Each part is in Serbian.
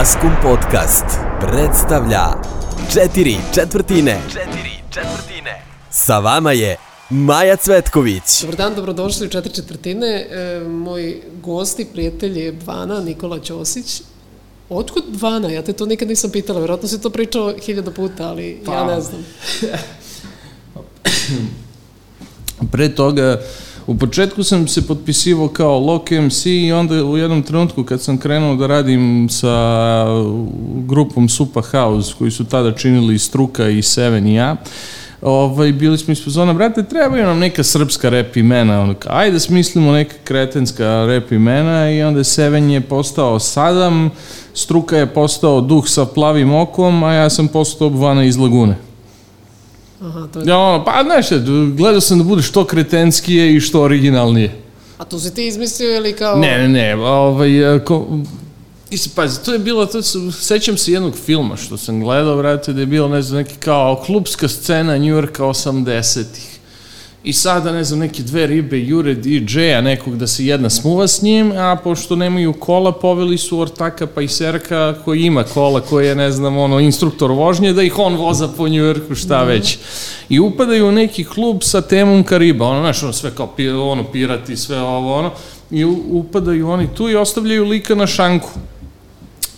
Maskum Podcast predstavlja Četiri četvrtine. Četiri četvrtine. Sa vama je Maja Cvetković. Dobar dan, dobrodošli u četiri četvrtine. E, moj gost i prijatelj je Bvana Nikola Ćosić. Otkud Bvana? Ja te to nikad nisam pitala. Vjerojatno si to pričao hiljada puta, ali pa. ja ne znam. Pre toga, u početku sam se potpisivao kao Lock MC i onda u jednom trenutku kad sam krenuo da radim sa grupom Supa House, koji su tada činili Struka i Seven i ja, ovaj, bili smo ispod zona, brate, trebaju nam neka srpska rap imena, ono, ajde smislimo neka kretenska rap imena i onda Seven je postao Sadam, Struka je postao Duh sa plavim okom, a ja sam postao Vana iz Lagune. Aha, to je... Ja, ono, pa znaš, gledao sam da bude što kretenskije i što originalnije. A to si ti izmislio ili kao... Ne, ne, ne, ovaj, ko, I se, pazi, to je bilo, to su, sećam se jednog filma što sam gledao, vrate, da je bilo, ne znam, neki kao klubska scena New Yorka 80-ih. I sada, ne znam, neke dve ribe jure DJ-a nekog da se jedna smuva s njim, a pošto nemaju kola, poveli su ortaka pa i serka koji ima kola, koji je, ne znam, ono, instruktor vožnje, da ih on voza po New Yorku, šta već. I upadaju u neki klub sa temom Kariba, ono, znaš, ono, sve kao, ono, pirati, sve ovo, ono, i upadaju oni tu i ostavljaju lika na šanku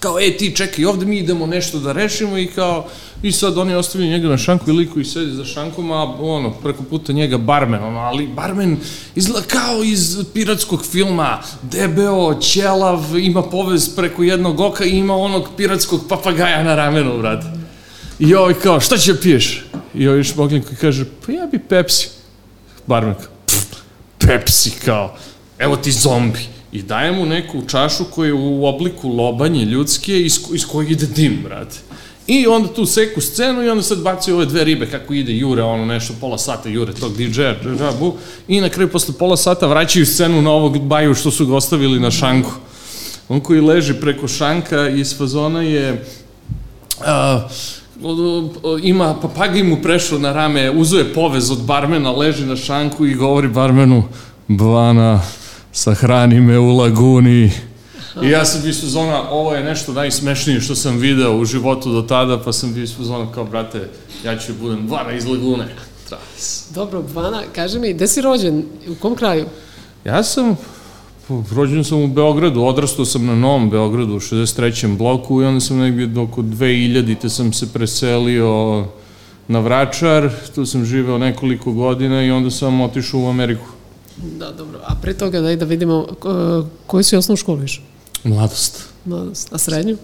kao, e, ti čekaj, ovde mi idemo nešto da rešimo i kao, i sad oni ostavljaju njega na šanku i liku i sedi za šankom, a ono, preko puta njega barmen, ono, ali barmen izgleda kao iz piratskog filma, debeo, ćelav, ima povez preko jednog oka i ima onog piratskog papagaja na ramenu, brate. I ovaj kao, šta će piješ? I ovaj šmogljnik kaže, pa ja bi Pepsi. Barmen kao, Pepsi kao, evo ti zombi i daje mu neku čašu koja je u obliku lobanje ljudske iz, iz kojeg ide dim, brate. I onda tu seku scenu i onda sad baci ove dve ribe kako ide jure, ono nešto, pola sata jure tog DJ-a, džabu, i na kraju posle pola sata vraćaju scenu na ovog baju što su ga ostavili na šanku. On koji leži preko šanka iz fazona je... Uh, ima, papagaj mu prešao na rame, uzeo je povez od barmena, leži na šanku i govori barmenu, Bvana, sahrani me u laguni. I ja sam bio sezona, ovo je nešto najsmešnije što sam video u životu do tada, pa sam bio sezona kao, brate, ja ću budem Vana iz lagune. Tras. Dobro, Vana, kaži mi, gde si rođen? U kom kraju? Ja sam, rođen sam u Beogradu, odrastao sam na Novom Beogradu u 63. bloku i onda sam negdje oko 2000. te sam se preselio na Vračar, tu sam živeo nekoliko godina i onda sam otišao u Ameriku. Da, dobro. A pre toga daj da vidimo koju si osnovu školu išao? Mladost. Mladost. A srednju?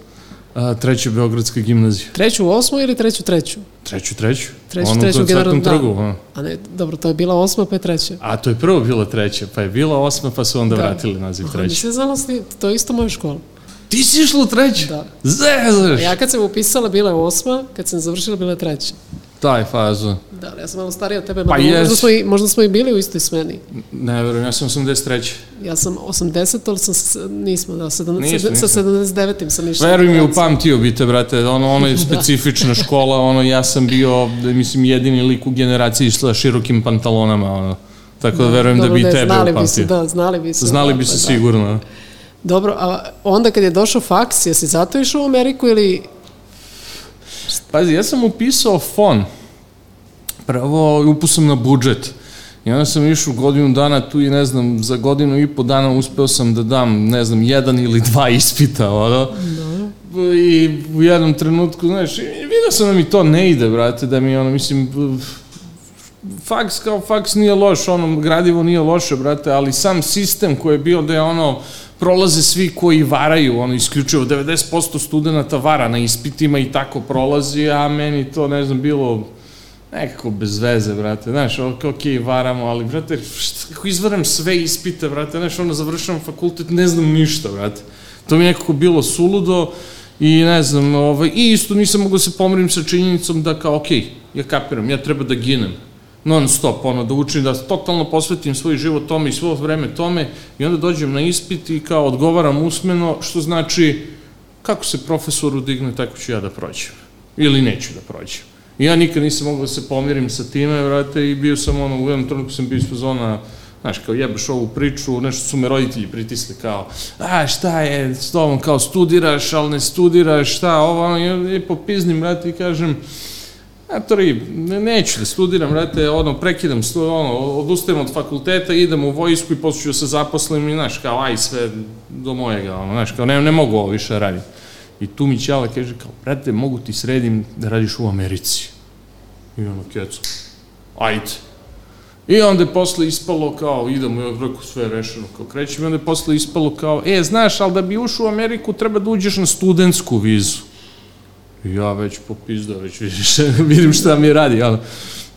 A, treću Beogradska gimnazija. Treću osmu ili treću treću? Treću treću. Treću ono treću, generalno da. Trgu, a. a ne, dobro, to je bila osma pa je treća. A to je prvo bila treća, pa je bila osma pa su onda da. vratili naziv treća. Aha, nisam znala, to je isto moja škola. Ti si išla u treću? Da. Zezaš! Ja kad sam upisala bila je osma, kad sam završila bila je treća. Taj fazu. Da, ja sam malo starija od tebe, pa možda, možda, smo i, možda smo i bili u istoj smeni. Ne, verujem, ja sam 83. Ja sam 80, ali sam, nismo, da, 7, nismo, nismo. sa 79. sam išla. Verujem mi, upamtio bi te, brate, ono, ono je da. specifična škola, ono, ja sam bio, mislim, jedini lik u generaciji išla širokim pantalonama, ono. Tako da, da verujem da bi tebe znali upamtio. Bi se, da, znali bi se. Znali bi se da. sigurno. Dobro, a onda kad je došao faks, jesi zato išao u Ameriku ili... Pazi, ja sam upisao fon prvo upusam na budžet. I onda sam išao godinu dana tu i ne znam, za godinu i po dana uspeo sam da dam, ne znam, jedan ili dva ispita, ono. Da. I u jednom trenutku, znaš, vidio sam da mi to ne ide, brate, da mi, ono, mislim, faks kao faks nije loš, ono, gradivo nije loše, brate, ali sam sistem koji je bio da je ono, prolaze svi koji varaju, ono, isključivo 90% studenta vara na ispitima i tako prolazi, a meni to, ne znam, bilo nekako bez veze, brate, znaš, ok, ok, varamo, ali, brate, šta, kako izvaram sve ispite, brate, znaš, ono, završavam fakultet, ne znam ništa, brate. To mi je nekako bilo suludo i ne znam, ovaj, i isto nisam mogu da se pomirim sa činjenicom da kao, ok, ja kapiram, ja treba da ginem, non stop, ono, da učim, da totalno posvetim svoj život tome i svo vreme tome i onda dođem na ispit i kao odgovaram usmeno, što znači, kako se profesor udigne, tako ću ja da prođem. Ili neću da prođem. I ja nikad nisam mogao da se pomirim sa time, vrate, i bio sam ono, u jednom trenutku sam bio ispod zona, Znaš, kao jebeš ovu priču, nešto su me roditelji pritisli kao, a šta je s tobom, kao studiraš, ali ne studiraš, šta, ovo, ono, i, popiznim, brate, i kažem, a tori, ne, neću da studiram, brate, ono, prekidam, stu, ono, odustajem od fakulteta, idem u vojsku i posle ću da se zaposlim i, znaš, kao, aj, sve do mojega, ono, znaš, kao, ne, ne mogu ovo više raditi. I tu mi Ćala kaže, kao, brate, mogu ti sredim da radiš u Americi. I ono, kecu, ajde. I onda je posle ispalo kao, idemo, ja rekao, sve je rešeno, kao krećem, i onda je posle ispalo kao, e, znaš, ali da bi ušao u Ameriku treba da uđeš na studentsku vizu. Ja već popizda, već vidiš, vidim šta mi radi, ono.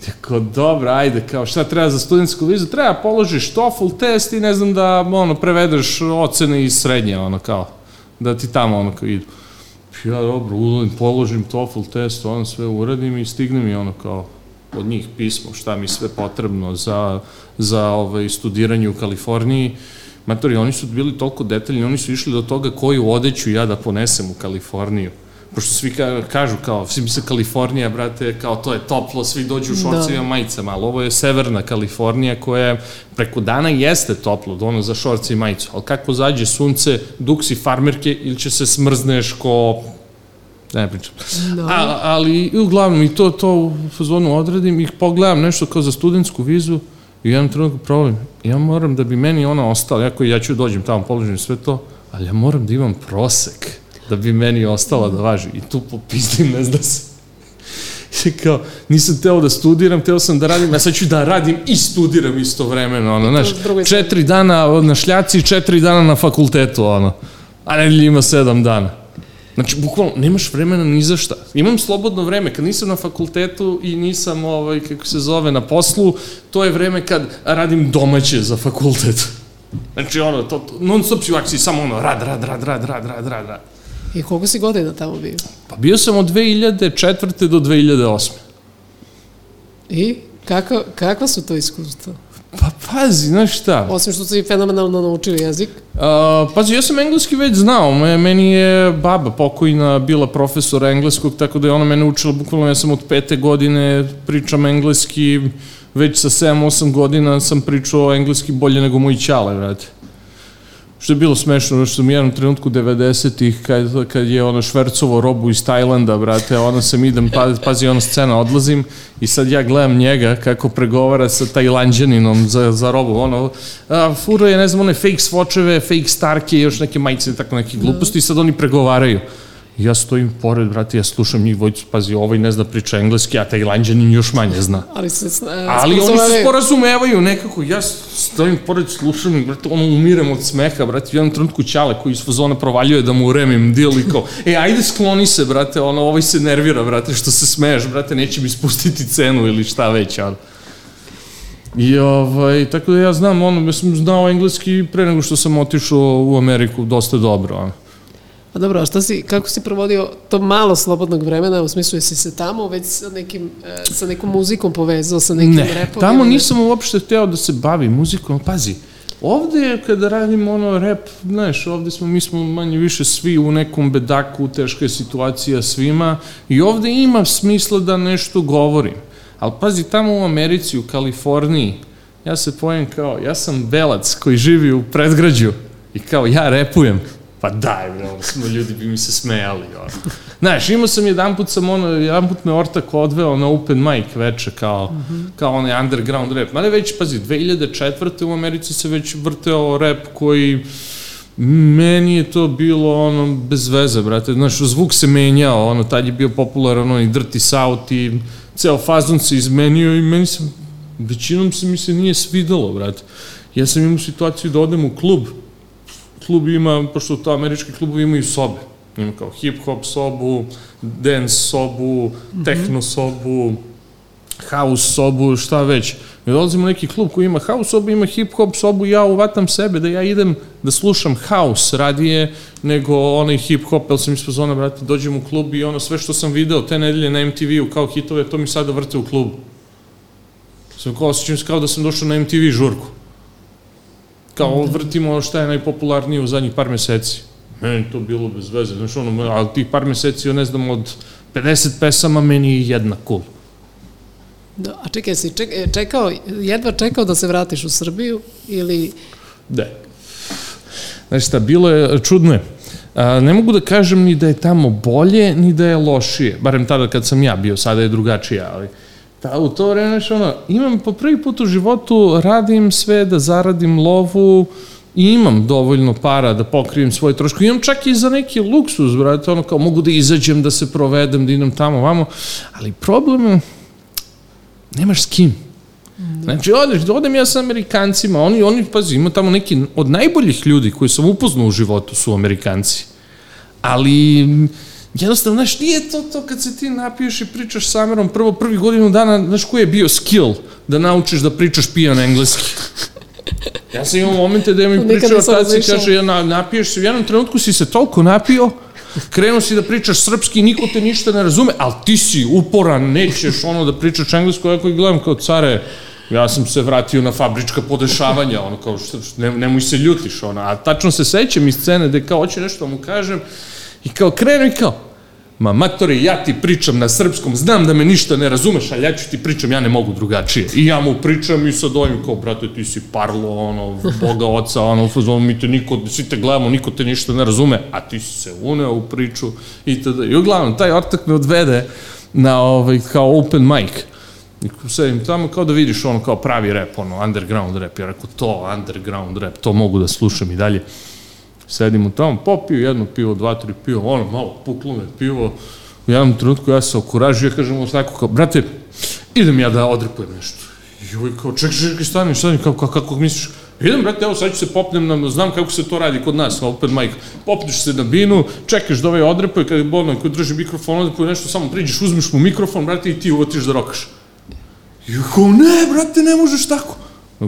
Tako, dobro, ajde, kao, šta treba za studentsku vizu? Treba položiš TOEFL test i ne znam da, ono, prevedeš ocene iz srednje, ono, kao, da ti tamo, ono, kao idu. Ja, dobro, uladim, položim TOEFL test, ono, sve uradim i stignem i ono, kao, od njih pismo šta mi sve potrebno za, za ovaj, studiranje u Kaliforniji. Matori, oni su bili toliko detaljni, oni su išli do toga koju odeću ja da ponesem u Kaliforniju. Pošto svi ka, kažu kao, svi misle Kalifornija, brate, kao to je toplo, svi dođu u šorcima, da. majicama, ali ovo je severna Kalifornija koja preko dana jeste toplo, ono za šorci i majicu, ali kako zađe sunce, duksi farmerke ili će se smrzneš ko ne pričam. No. Da. A, ali uglavnom i to, to u fazonu odredim i pogledam nešto kao za studentsku vizu i u jednom trenutku problem. Ja moram da bi meni ona ostala, jako ja ću dođem tamo, položim sve to, ali ja moram da imam prosek da bi meni ostala da važi. I tu popizdim, ne zna se. I kao, nisam teo da studiram, teo sam da radim, a sad ću da radim i studiram istovremeno, ono, znaš, četiri dana na šljaci, četiri dana na fakultetu, ono, a nedelji ima sedam dana. Znači, bukvalno, nemaš vremena ni za šta. Imam slobodno vreme, kad nisam na fakultetu i nisam, ovaj, kako se zove, na poslu, to je vreme kad radim domaće za fakultet. Znači, ono, to, to non stop si u akciji, samo ono, rad, rad, rad, rad, rad, rad, rad, rad. I koliko si godina tamo bio? Pa bio sam od 2004. do 2008. I? Kako, kakva su to iskustva? Pa pazi, znaš šta? Osim što si fenomenalno naučio jezik. Uh, pazi, ja sam engleski već znao. Meni je baba pokojna bila profesor engleskog, tako da je ona mene učila, bukvalno ja sam od pete godine pričam engleski, već sa 7-8 godina sam pričao engleski bolje nego moji čale, vrati što je bilo smešno, što sam u jednom trenutku 90-ih, kad, kad je ono švercovo robu iz Tajlanda, brate, ono sam idem, pa, pazi, ono scena, odlazim i sad ja gledam njega kako pregovara sa tajlanđaninom za, za robu, ono, a, furo je, ne znam, one fake svočeve, fake starke, još neke majice, tako neke gluposti i sad oni pregovaraju ja stojim pored, brate, ja slušam njih dvojicu, pazi, ovaj ne zna priča engleski, a tajlanđanin još manje zna. Ali se uh, Ali oni se sporazumevaju nekako, ja stojim pored, slušam ih, brate, ono umirem od smeha, brate, u jednom trenutku Ćale koji iz fazona provaljuje da mu uremim dil i kao, e, ajde skloni se, brate, ono, ovaj se nervira, brate, što se smeješ, brate, neće mi spustiti cenu ili šta već, ali. I ovaj, tako da ja znam, ono, ja sam znao engleski pre nego što sam otišao u Ameriku dosta dobro, ono. A dobro, a šta si, kako si provodio to malo slobodnog vremena, u smislu jesi se tamo već sa, nekim, e, sa nekom muzikom povezao, sa nekim ne, repom? tamo nisam uopšte hteo da se bavim muzikom, pazi, ovde kada radim ono rap, znaš, ovde smo, mi smo manje više svi u nekom bedaku, teška je situacija svima i ovde ima smisla da nešto govorim. Ali pazi, tamo u Americi, u Kaliforniji, ja se pojem kao, ja sam belac koji živi u predgrađu i kao ja repujem pa daj, bre, ono, smo ljudi bi mi se smejali, ono. Znaš, imao sam jedan put sam ono, jedan put me ortak odveo na open mic veče, kao, mm -hmm. kao onaj underground rap. Mada već, pazi, 2004. u Americi se već vrteo rap koji, meni je to bilo ono bez veze, brate. Znaš, zvuk se menjao, ono, tad je bio popularan onaj Dirty South i ceo fazon se izmenio i meni se, većinom se mi se nije svidalo, brate. Ja sam imao situaciju da odem u klub, klub ima, pošto to američki klubovi imaju sobe, ima kao hip-hop sobu, dance sobu, mm -hmm. techno sobu, house sobu, šta već. Mi dolazimo u neki klub koji ima house sobu, ima hip-hop sobu, ja uvatam sebe da ja idem da slušam house radije nego onaj hip-hop, jer sam ispod zona, brate, dođem u klub i ono sve što sam video te nedelje na MTV-u kao hitove, to mi sada vrte u klubu. Sam kao, osjećam se kao da sam došao na MTV žurku. Kao da. vrtimo šta je najpopularnije u zadnjih par meseci. Meni to bilo bez veze, znaš ono, ali tih par meseci, ja ne znam, od 50 pesama meni je jedna cool. Da, a čekaj, si ček, e, čekao, jedva čekao da se vratiš u Srbiju ili... Da. Znači šta, bilo je, čudno je. A, ne mogu da kažem ni da je tamo bolje, ni da je lošije. Barem tada kad sam ja bio, sada je drugačije, ali ta, u to vreme, znači, ono, imam po prvi put u životu, radim sve da zaradim lovu, i imam dovoljno para da pokrijem svoje troško. Imam čak i za neki luksus, brate, ono kao mogu da izađem, da se provedem, da idem tamo, vamo, ali problem je, nemaš s kim. Znači, odeš, odem ja sa Amerikancima, oni, oni, pazi, ima tamo neki od najboljih ljudi koji sam upoznao u životu su Amerikanci. Ali, jednostavno, znaš, nije to to kad se ti napiješ i pričaš s Amerom prvo, prvi godinu dana, znaš, koji je bio skill da naučiš da pričaš pijan engleski. Ja sam imao momente da mi pričao taci, kaže, ja, napiješ se, u jednom trenutku si se toliko napio, krenuo si da pričaš srpski, niko te ništa ne razume, ali ti si uporan, nećeš ono da pričaš englesko, ja koji gledam kao care, ja sam se vratio na fabrička podešavanja, ono kao, što, ne, nemoj se ljutiš, ono, a tačno se sećam iz scene gde kao, hoće nešto da mu kažem, i kao krenu i kao, ma matori, ja ti pričam na srpskom, znam da me ništa ne razumeš, ali ja ću ti pričam, ja ne mogu drugačije. I ja mu pričam i sad ovim kao, brate, ti si parlo, ono, boga oca, ono, ono, mi te niko, svi te gledamo, niko te ništa ne razume, a ti si se uneo u priču i tada. I uglavnom, taj ortak me odvede na, ovaj, kao open mic. I sedim tamo kao da vidiš ono kao pravi rap, ono, underground rap. Ja rekao, to, underground rap, to mogu da slušam i dalje. Sedimo tamo, popio jedno pivo, dva, tri pivo, ono, malo puklo me pivo. U jednom trenutku ja se okuražio, ja kažem u tako kao, brate, idem ja da odrepujem nešto. I ovaj kao, čekaj, čekaj, stani, stani, kako, kako, kako misliš? Idem, brate, evo sad ću se popnem na, znam kako se to radi kod nas, open mic. Popneš se na binu, čekaš da ovaj odrepuje, kada je bolno, koji drži mikrofon, odrepuje nešto, samo priđeš, uzmeš mu mikrofon, brate, i ti uvotiš da rokaš. I kao, ne, brate, ne možeš tako.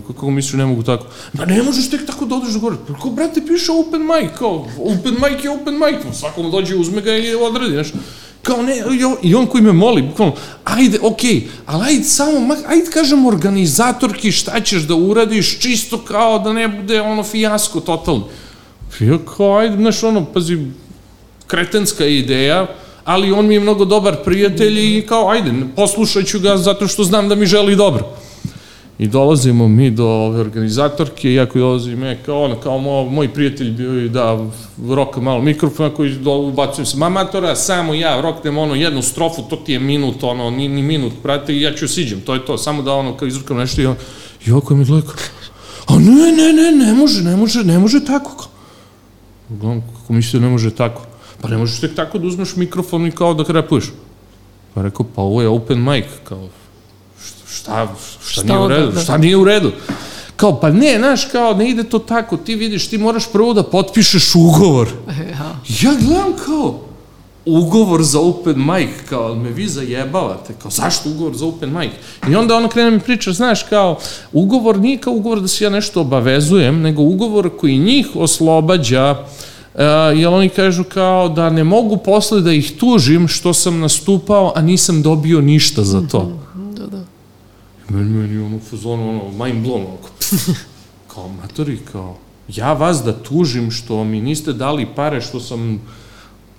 Kako misliš ne mogu tako? Ma ne možeš tek tako da odeš do gore. Kao, brate, piše open mic, kao, open mic je open mic, svakom dođe, uzme ga i odradi, znaš. Kao ne, i on koji me moli, bukvalno, ajde, okej, okay, ali ajde samo, ajde kažem organizatorki šta ćeš da uradiš, čisto kao da ne bude ono fijasko totalno. Ja kao, ajde, znaš, ono, pazi, kretenska ideja, ali on mi je mnogo dobar prijatelj i kao, ajde, poslušat ću ga zato što znam da mi želi dobro. I dolazimo mi do ove organizatorke, iako dolazi me kao ona, kao mo, moj prijatelj bio i da roka malo mikrofona koji do, ubacujem se, mamatora, samo ja roknem ono jednu strofu, to ti je minut, ono, ni, ni minut, prate, i ja ću siđem, to je to, samo da ono, kao izrukam nešto i on, i oko mi gleda, a ne, ne, ne, ne može, ne može, ne može tako, Uglavnom, kako mislite, ne može tako? Pa ne možeš tek tako da uzmeš mikrofon i kao da krepuješ. Pa rekao, pa ovo je open mic, kao, šta, šta, šta nije u redu, da, da. šta nije u redu. Kao, pa ne, znaš, kao, ne ide to tako, ti vidiš, ti moraš prvo da potpišeš ugovor. Ja, ja gledam kao, ugovor za open mic, kao, me vi zajebavate, kao, zašto ugovor za open mic? I onda ona krene mi priča, znaš, kao, ugovor nije kao ugovor da se ja nešto obavezujem, nego ugovor koji njih oslobađa, Uh, jer oni kažu kao da ne mogu posle da ih tužim što sam nastupao, a nisam dobio ništa za to. Mm -hmm. Meni, meni ono fazonu, ono, mind blown, ono, kao, matori, kao, ja vas da tužim što mi niste dali pare, što sam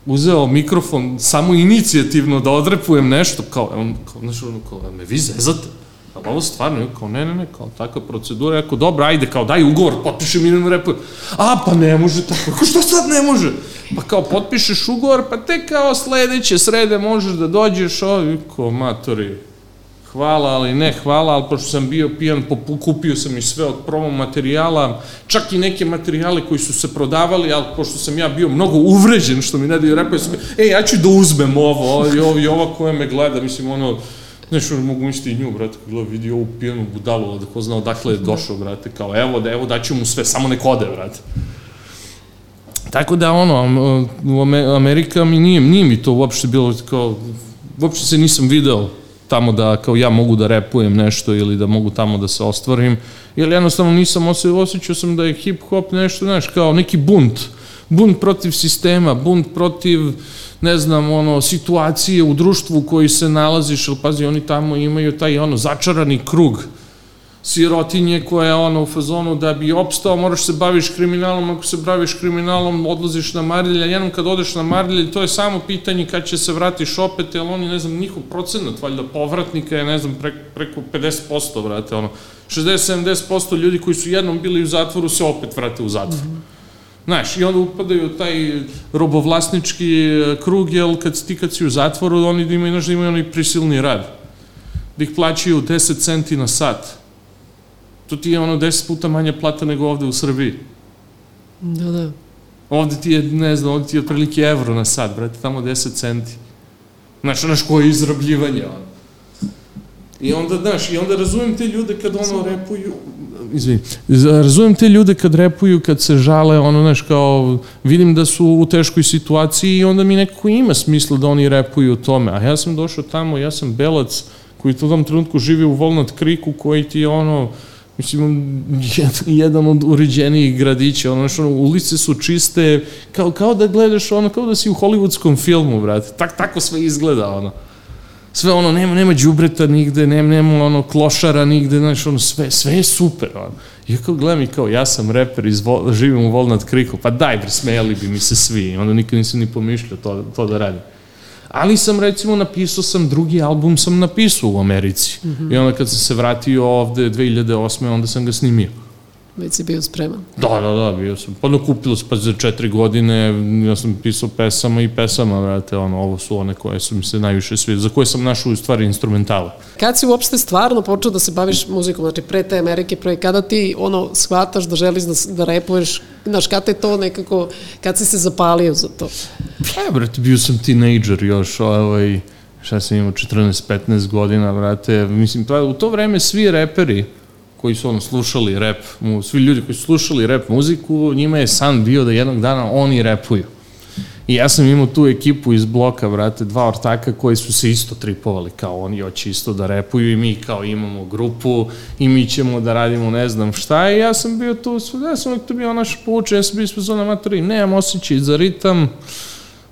uzeo mikrofon samo inicijativno da odrepujem nešto, kao, on, kao, znaš, ono, kao, me vi zezate? Ali ovo stvarno, kao, ne, ne, ne, kao, takva procedura, ako, dobro, ajde, kao, daj ugovor, potpišem i ne repujem. A, pa ne može tako, ako što sad ne može? Pa kao, potpišeš ugovor, pa te kao sledeće srede možeš da dođeš, ovi, kao, matori, hvala, ali ne hvala, ali pošto sam bio pijan, kupio sam i sve od promo materijala, čak i neke materijale koji su se prodavali, ali pošto sam ja bio mnogo uvređen, što mi ne daju rekao, sam, ej, ja ću da uzmem ovo, i ovo, i ova koja me gleda, mislim, ono, Znaš, mogu misliti i nju, brate, kada vidi ovu pijanu budalu, da ko zna odakle je došao, brate, kao, evo, da, evo, daću mu sve, samo nek ode, brate. Tako da, ono, Amerika mi nije, nije mi to uopšte bilo, kao, uopšte se nisam video tamo da kao ja mogu da repujem nešto ili da mogu tamo da se ostvarim, jer jednostavno nisam osjećao, osjećao sam da je hip hop nešto, znaš, kao neki bunt, bunt protiv sistema, bunt protiv, ne znam, ono, situacije u društvu u koji se nalaziš, ali pazi, oni tamo imaju taj, ono, začarani krug, sirotinje koja je ono u fazonu da bi opstao, moraš se baviš kriminalom, ako se baviš kriminalom, odlaziš na Marilja, jednom kad odeš na Marilja, to je samo pitanje kad će se vratiš opet, jer oni, ne znam, njihov procenat, valjda, povratnika je, ne znam, pre, preko 50%, vrate, ono, 60-70% ljudi koji su jednom bili u zatvoru se opet vrate u zatvor. Mm -hmm. Znaš, i onda upadaju taj robovlasnički e, krug, jel, kad ti kad si u zatvoru, oni da imaju, znaš, da imaju onaj prisilni rad. Da ih plaćaju 10 centi na sat to ti je ono 10 puta manja plata nego ovde u Srbiji. Da, da. Ovde ti je, ne znam, ovde ti je otprilike evro na sat, brate, tamo 10 centi. Znaš, znaš, koje je izrabljivanje, ono. I onda, znaš, i onda razumem te ljude kad ono repuju, izvini, razumem te ljude kad repuju, kad se žale, ono, znaš, kao, vidim da su u teškoj situaciji i onda mi nekako ima smisla da oni repuju o tome. A ja sam došao tamo, ja sam belac koji u tom trenutku živi u Volnat Kriku, koji ti je ono, Mislim, jedan od uređenijih gradića, ono, što, ulice su čiste, kao, kao da gledaš, ono, kao da si u hollywoodskom filmu, brate. Tak, tako sve izgleda, ono. Sve ono, nema, nema džubreta nigde, nema, nema ono, klošara nigde, znaš, ono, sve, sve je super, ono. I kao gledam i kao, ja sam reper, iz, živim u Volnat Kriku, pa daj, bre, smejali bi mi se svi, onda nikad nisam ni pomišljao to, to da radim ali sam recimo napisao sam, drugi album sam napisao u Americi. Mm -hmm. I onda kad sam se vratio ovde 2008. onda sam ga snimio. Već si bio spreman. Da, da, da, bio sam. Pa nakupilo se, pa za četiri godine ja sam pisao pesama i pesama, vrate, ono, ovo su one koje su mi se najviše svi, za koje sam našao u stvari instrumentale. Kad si uopšte stvarno počeo da se baviš muzikom, znači pre te Amerike, pre kada ti ono shvataš da želiš da, da repuješ, znaš, kada je to nekako, kad si se zapalio za to? Pa, brate, bio sam tinejdžer još, ovaj, šta sam imao, 14-15 godina, brate, mislim, pa u to vreme svi reperi, koji su ono slušali rap, svi ljudi koji su slušali rap muziku, njima je san bio da jednog dana oni repuju. I ja sam imao tu ekipu iz bloka, vrate, dva ortaka koji su se isto tripovali, kao oni hoće isto da repuju i mi kao imamo grupu i mi ćemo da radimo ne znam šta i ja sam bio tu, ja sam uvijek tu bio naš poučen, ja sam bio ispod zona matori, nemam osjećaj za ritam, uh,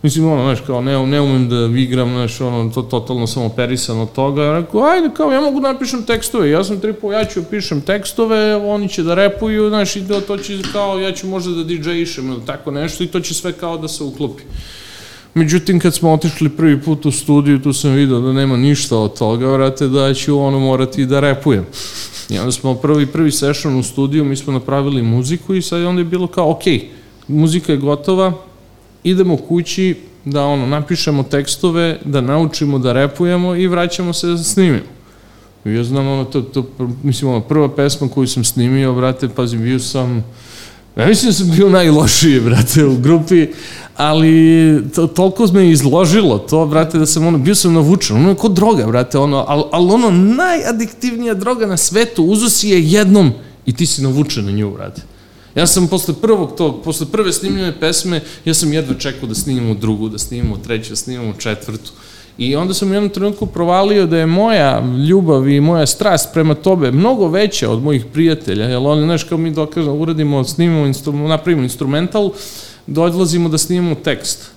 Mislim, ono, znaš, kao, ne, ne umem da igram, znaš, ono, to totalno sam operisan od toga. Ja rekao, ajde, kao, ja mogu da napišem tekstove. Ja sam tripo, ja ću pišem tekstove, oni će da repuju, znaš, i to, će, kao, ja ću možda da DJ-išem ili tako nešto i to će sve kao da se uklopi. Međutim, kad smo otišli prvi put u studiju, tu sam vidio da nema ništa od toga, vrate, da ću ono morati da repujem. I onda smo prvi, prvi session u studiju, mi smo napravili muziku i sad onda je bilo kao, okay, muzika je gotova, idemo kući da ono, napišemo tekstove, da naučimo da repujemo i vraćamo se da snimimo. Ja znam, ono, to, to, mislim, ono, prva pesma koju sam snimio, brate, pazi, bio sam, ja mislim da sam bio najlošiji, brate, u grupi, ali to, toliko me izložilo to, brate, da sam ono, bio sam navučen, ono je kod droga, brate, ono, ali, ali ono, najadiktivnija droga na svetu, uzo si je jednom i ti si navučen na nju, brate. Ja sam posle prvog tog, posle prve snimljene pesme, ja sam jedva čekao da snimimo drugu, da snimimo treću, da snimimo četvrtu. I onda sam u jednom trenutku provalio da je moja ljubav i moja strast prema tobe mnogo veća od mojih prijatelja, jer oni, znaš, kao mi dokažemo, uradimo, snimimo, instru, napravimo instrumental, dolazimo da snimimo tekst.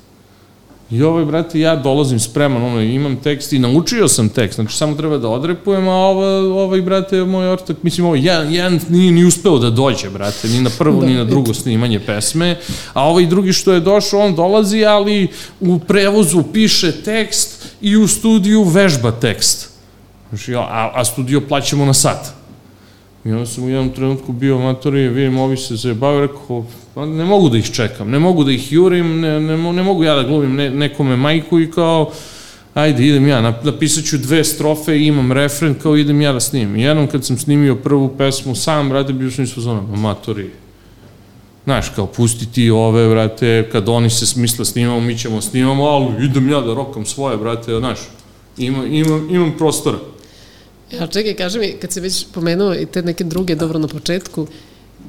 I ovaj, brate, ja dolazim spreman, ono, imam tekst i naučio sam tekst, znači samo treba da odrepujem, a ovaj, ovaj brate, moj ortak, mislim, ovaj, jedan, jedan nije ni uspeo da dođe, brate, ni na prvo, da, ni na drugo snimanje pesme, a ovaj drugi što je došao, on dolazi, ali u prevozu piše tekst i u studiju vežba tekst. Znači, a, a studio plaćamo na sat. I onda sam u jednom trenutku bio matori, vidim, ovi se zajebavaju, rekao, pa ne mogu da ih čekam, ne mogu da ih jurim, ne, ne, ne mogu ja da glumim ne, nekome majku i kao, ajde, idem ja, napisat ću dve strofe i imam refren, kao idem ja da snimim. I jednom kad sam snimio prvu pesmu sam, brate, bio sam isto zona, matori, Znaš, kao, pusti ti ove, brate, kad oni se smisle snimamo, mi ćemo snimamo, ali idem ja da rokam svoje, brate, znaš, ima, imam, imam prostora. Ja, čekaj, kaži mi, kad si već pomenuo i te neke druge, dobro na početku,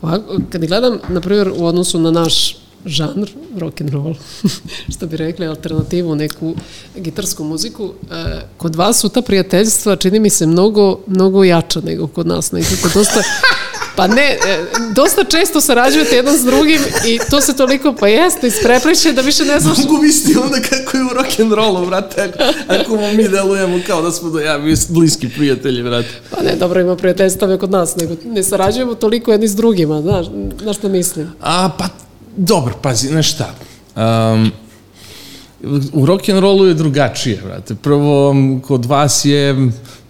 ovako, kad gledam, na primjer, u odnosu na naš žanr, rock and roll, što bi rekli, alternativu, neku gitarsku muziku, e, kod vas su ta prijateljstva, čini mi se, mnogo, mnogo jača nego kod nas, nekako dosta, Pa ne, e, dosta često sarađujete jedan s drugim i to se toliko, pa jeste, isprepliče da više ne znaš... Mogu misliti onda kako je u rock'n'rollu, brate, ako, ako mi delujemo kao da smo do ja bliski prijatelji, brate. Pa ne, dobro, ima prijateljstava kod nas, nego ne sarađujemo toliko jedni s drugima, znaš, na što mislim. A, pa, dobro, pazi, znaš šta, um, u rock'n'rollu je drugačije, brate. Prvo, kod vas je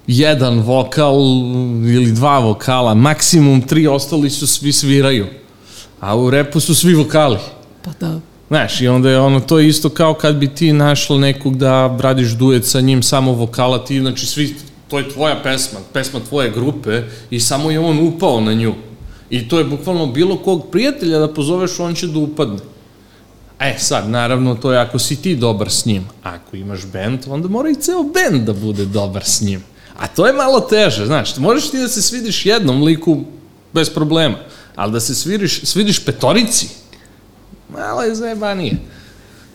jedan vokal ili dva vokala, maksimum tri, ostali su svi sviraju. A u repu su svi vokali. Pa da. Znaš, i onda je ono, to je isto kao kad bi ti našla nekog da radiš duet sa njim, samo vokala, ti, znači, svi, to je tvoja pesma, pesma tvoje grupe i samo je on upao na nju. I to je bukvalno bilo kog prijatelja da pozoveš, on će da upadne. E sad, naravno, to je ako si ti dobar s njim. Ako imaš bend, onda mora i ceo bend da bude dobar s njim. A to je malo teže, znaš, možeš ti da se svidiš jednom liku bez problema, ali da se sviriš, svidiš petorici, malo je zajebanije.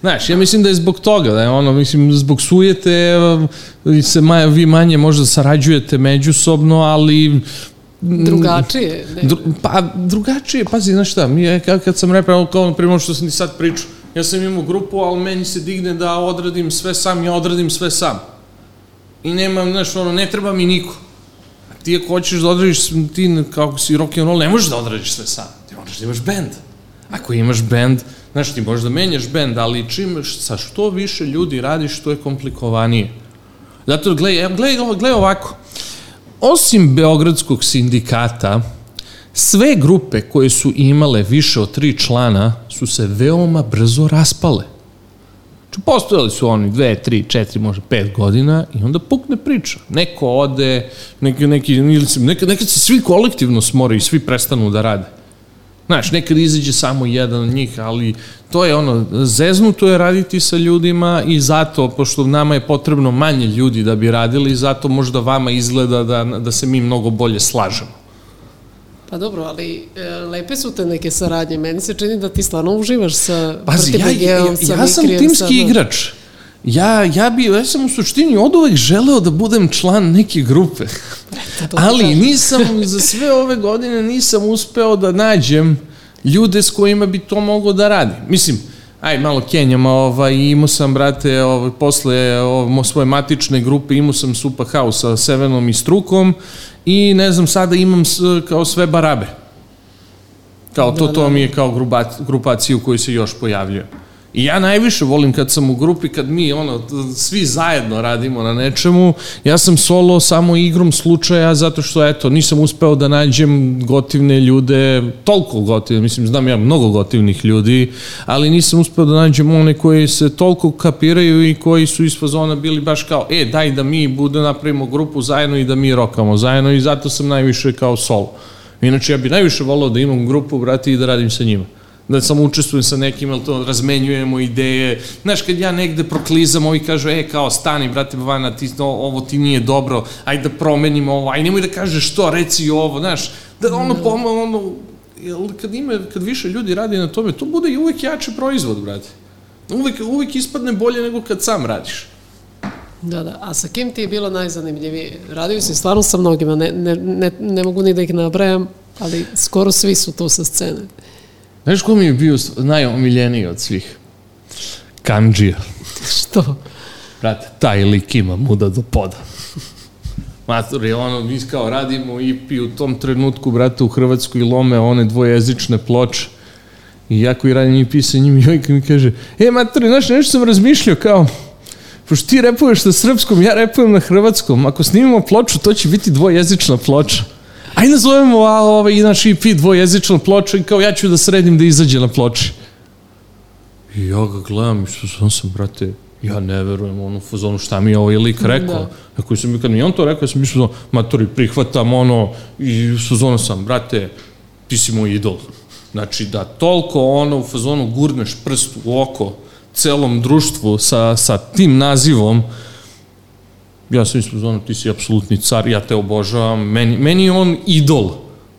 Znaš, ja mislim da je zbog toga, da je ono, mislim, zbog sujete se maja, vi manje možda sarađujete međusobno, ali drugačije. Ne? Dru, pa drugačije, pazi, znaš šta, mi je, kad sam repao, kao na primjer što sam ti sad pričao, ja sam imao grupu, ali meni se digne da odradim sve sam, ja odradim sve sam i nemam, znaš, ono, ne treba mi niko. A ti ako hoćeš da odradiš, ti kako si rock and roll, ne možeš da odradiš sve sam. Ti moraš da imaš bend. Ako imaš bend, znaš, ti možeš da menjaš bend, ali čim sa što više ljudi radiš, to je komplikovanije. Zato, gledaj, gledaj, gledaj ovako. Osim Beogradskog sindikata, sve grupe koje su imale više od tri člana su se veoma brzo raspale. Postojali su oni dve, tri, četiri, možda pet godina i onda pukne priča. Neko ode, neki, neki, nekad, nekad se svi kolektivno smore i svi prestanu da rade. Znaš, nekad izađe samo jedan od njih, ali to je ono, zeznuto je raditi sa ljudima i zato, pošto nama je potrebno manje ljudi da bi radili, zato možda vama izgleda da, da se mi mnogo bolje slažemo. Pa dobro, ali e, lepe su te neke saradnje. Meni se čini da ti stvarno uživaš sa Pazi, ja, ja, ja, sa ja sam timski sa, igrač. Ja, ja, bi, ja sam u suštini od uvek želeo da budem član neke grupe. Ali nisam, za sve ove godine nisam uspeo da nađem ljude s kojima bi to mogo da radi. Mislim, aj malo Kenjama, ovaj, imao sam, brate, ovaj, posle ovaj, svoje matične grupe, imao sam Supa House sa Sevenom i Strukom i ne znam, sada imam s, kao sve barabe. Kao to, da, to da. mi je kao grupaciju koju se još pojavljuje. I ja najviše volim kad sam u grupi, kad mi ono, svi zajedno radimo na nečemu, ja sam solo samo igrom slučaja zato što eto, nisam uspeo da nađem gotivne ljude, toliko gotivne, mislim, znam ja mnogo gotivnih ljudi, ali nisam uspeo da nađem one koji se toliko kapiraju i koji su iz fazona bili baš kao, e, daj da mi bude napravimo grupu zajedno i da mi rokamo zajedno. I zato sam najviše kao solo. Inače, ja bih najviše volao da imam grupu, brati, i da radim sa njima da samo učestvujem sa nekim, ali to razmenjujemo ideje. Znaš, kad ja negde proklizam, ovi kažu, e, kao, stani, brate Bavana, ti, no, ovo ti nije dobro, ajde da promenimo ovo, aj nemoj da kažeš što, reci ovo, znaš, da ono, da. pomo, ono, jel, kad, ima, kad više ljudi radi na tome, to bude i uvek jači proizvod, brate. Uvek, uvek ispadne bolje nego kad sam radiš. Da, da. A sa kim ti je bilo najzanimljivije? Radio si stvarno sa mnogima, ne, ne, ne, ne mogu ni da ih nabrajam, ali skoro svi su tu sa scene. Znaš ko mi je bio najomiljeniji od svih? Kanđija. Što? Brate, taj lik ima muda do poda. Matur, je ono, mi kao radimo i pi u tom trenutku, brate, u Hrvatskoj lome one dvojezične ploče. I ja koji radim i pisa njim i ovaj mi kaže, e, matur, znaš, nešto sam razmišljao, kao, pošto ti repuješ na srpskom, ja repujem na hrvatskom, ako snimimo ploču, to će biti dvojezična ploča aj nazovemo ovaj, naš EP dvojezičnu ploču i kao ja ću da sredim da izađe na ploči. I ja ga gledam i što sam, brate, ja ne verujem ono fazonu šta mi je ovaj lik rekao. Da. Ako sam, kad mi on to rekao, ja sam mislio, matori, prihvatam ono i fazonu sam, brate, ti si moj idol. Znači, da toliko ono u fazonu gurneš prst u oko celom društvu sa, sa tim nazivom, ja sam ispod ono, ti si apsolutni car, ja te obožavam, meni, meni je on idol